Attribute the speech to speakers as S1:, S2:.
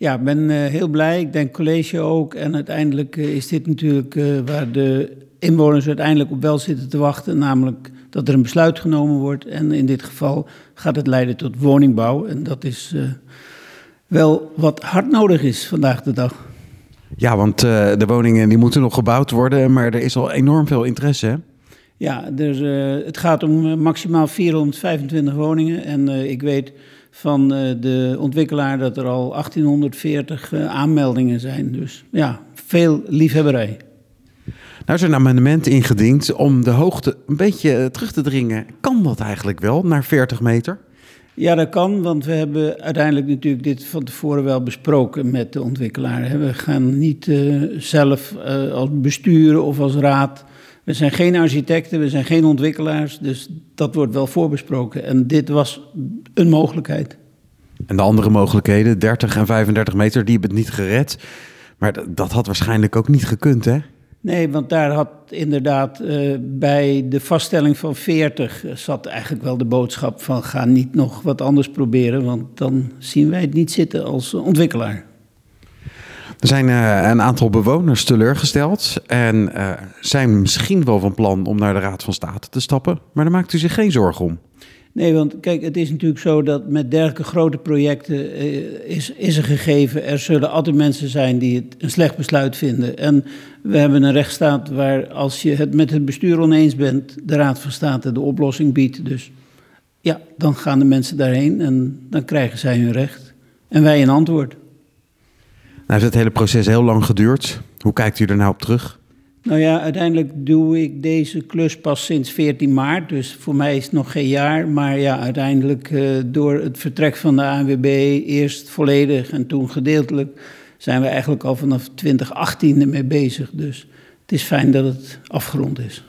S1: Ja, ik ben eh, heel blij. Ik denk college ook. En uiteindelijk eh, is dit natuurlijk eh, waar de inwoners uiteindelijk op wel zitten te wachten. Namelijk dat er een besluit genomen wordt. En in dit geval gaat het leiden tot woningbouw. En dat is wel wat hard nodig is vandaag de dag.
S2: Ja, want de woningen die moeten nog gebouwd worden. Maar er is al enorm veel interesse, hè?
S1: Ja, dus, het gaat om maximaal 425 woningen. En ik weet van eh, de ontwikkelaar dat er al 1840 eh, aanmeldingen zijn. Dus ja, veel liefhebberij.
S2: Nou is er een amendement ingediend om de hoogte een beetje eh, terug te dringen. Kan dat eigenlijk wel, naar 40 meter?
S1: Ja, dat kan, want we hebben uiteindelijk natuurlijk dit van tevoren wel besproken met de ontwikkelaar. We gaan niet zelf als besturen of als raad we zijn geen architecten, we zijn geen ontwikkelaars, dus dat wordt wel voorbesproken. En dit was een mogelijkheid.
S2: En de andere mogelijkheden, 30 en 35 meter, die hebben het niet gered. Maar dat had waarschijnlijk ook niet gekund, hè?
S1: Nee, want daar had inderdaad uh, bij de vaststelling van 40 zat eigenlijk wel de boodschap van ga niet nog wat anders proberen, want dan zien wij het niet zitten als ontwikkelaar.
S2: Er zijn uh, een aantal bewoners teleurgesteld en uh, zijn misschien wel van plan om naar de Raad van State te stappen, maar daar maakt u zich geen zorgen om.
S1: Nee, want kijk, het is natuurlijk zo dat met dergelijke grote projecten uh, is, is gegeven. Er zullen altijd mensen zijn die het een slecht besluit vinden. En we hebben een rechtsstaat waar als je het met het bestuur oneens bent, de Raad van State de oplossing biedt. Dus ja, dan gaan de mensen daarheen en dan krijgen zij hun recht. En wij een antwoord.
S2: Nou heeft het hele proces heel lang geduurd. Hoe kijkt u er nou op terug?
S1: Nou ja, uiteindelijk doe ik deze klus pas sinds 14 maart. Dus voor mij is het nog geen jaar. Maar ja, uiteindelijk uh, door het vertrek van de ANWB, eerst volledig en toen gedeeltelijk, zijn we eigenlijk al vanaf 2018 ermee bezig. Dus het is fijn dat het afgerond is.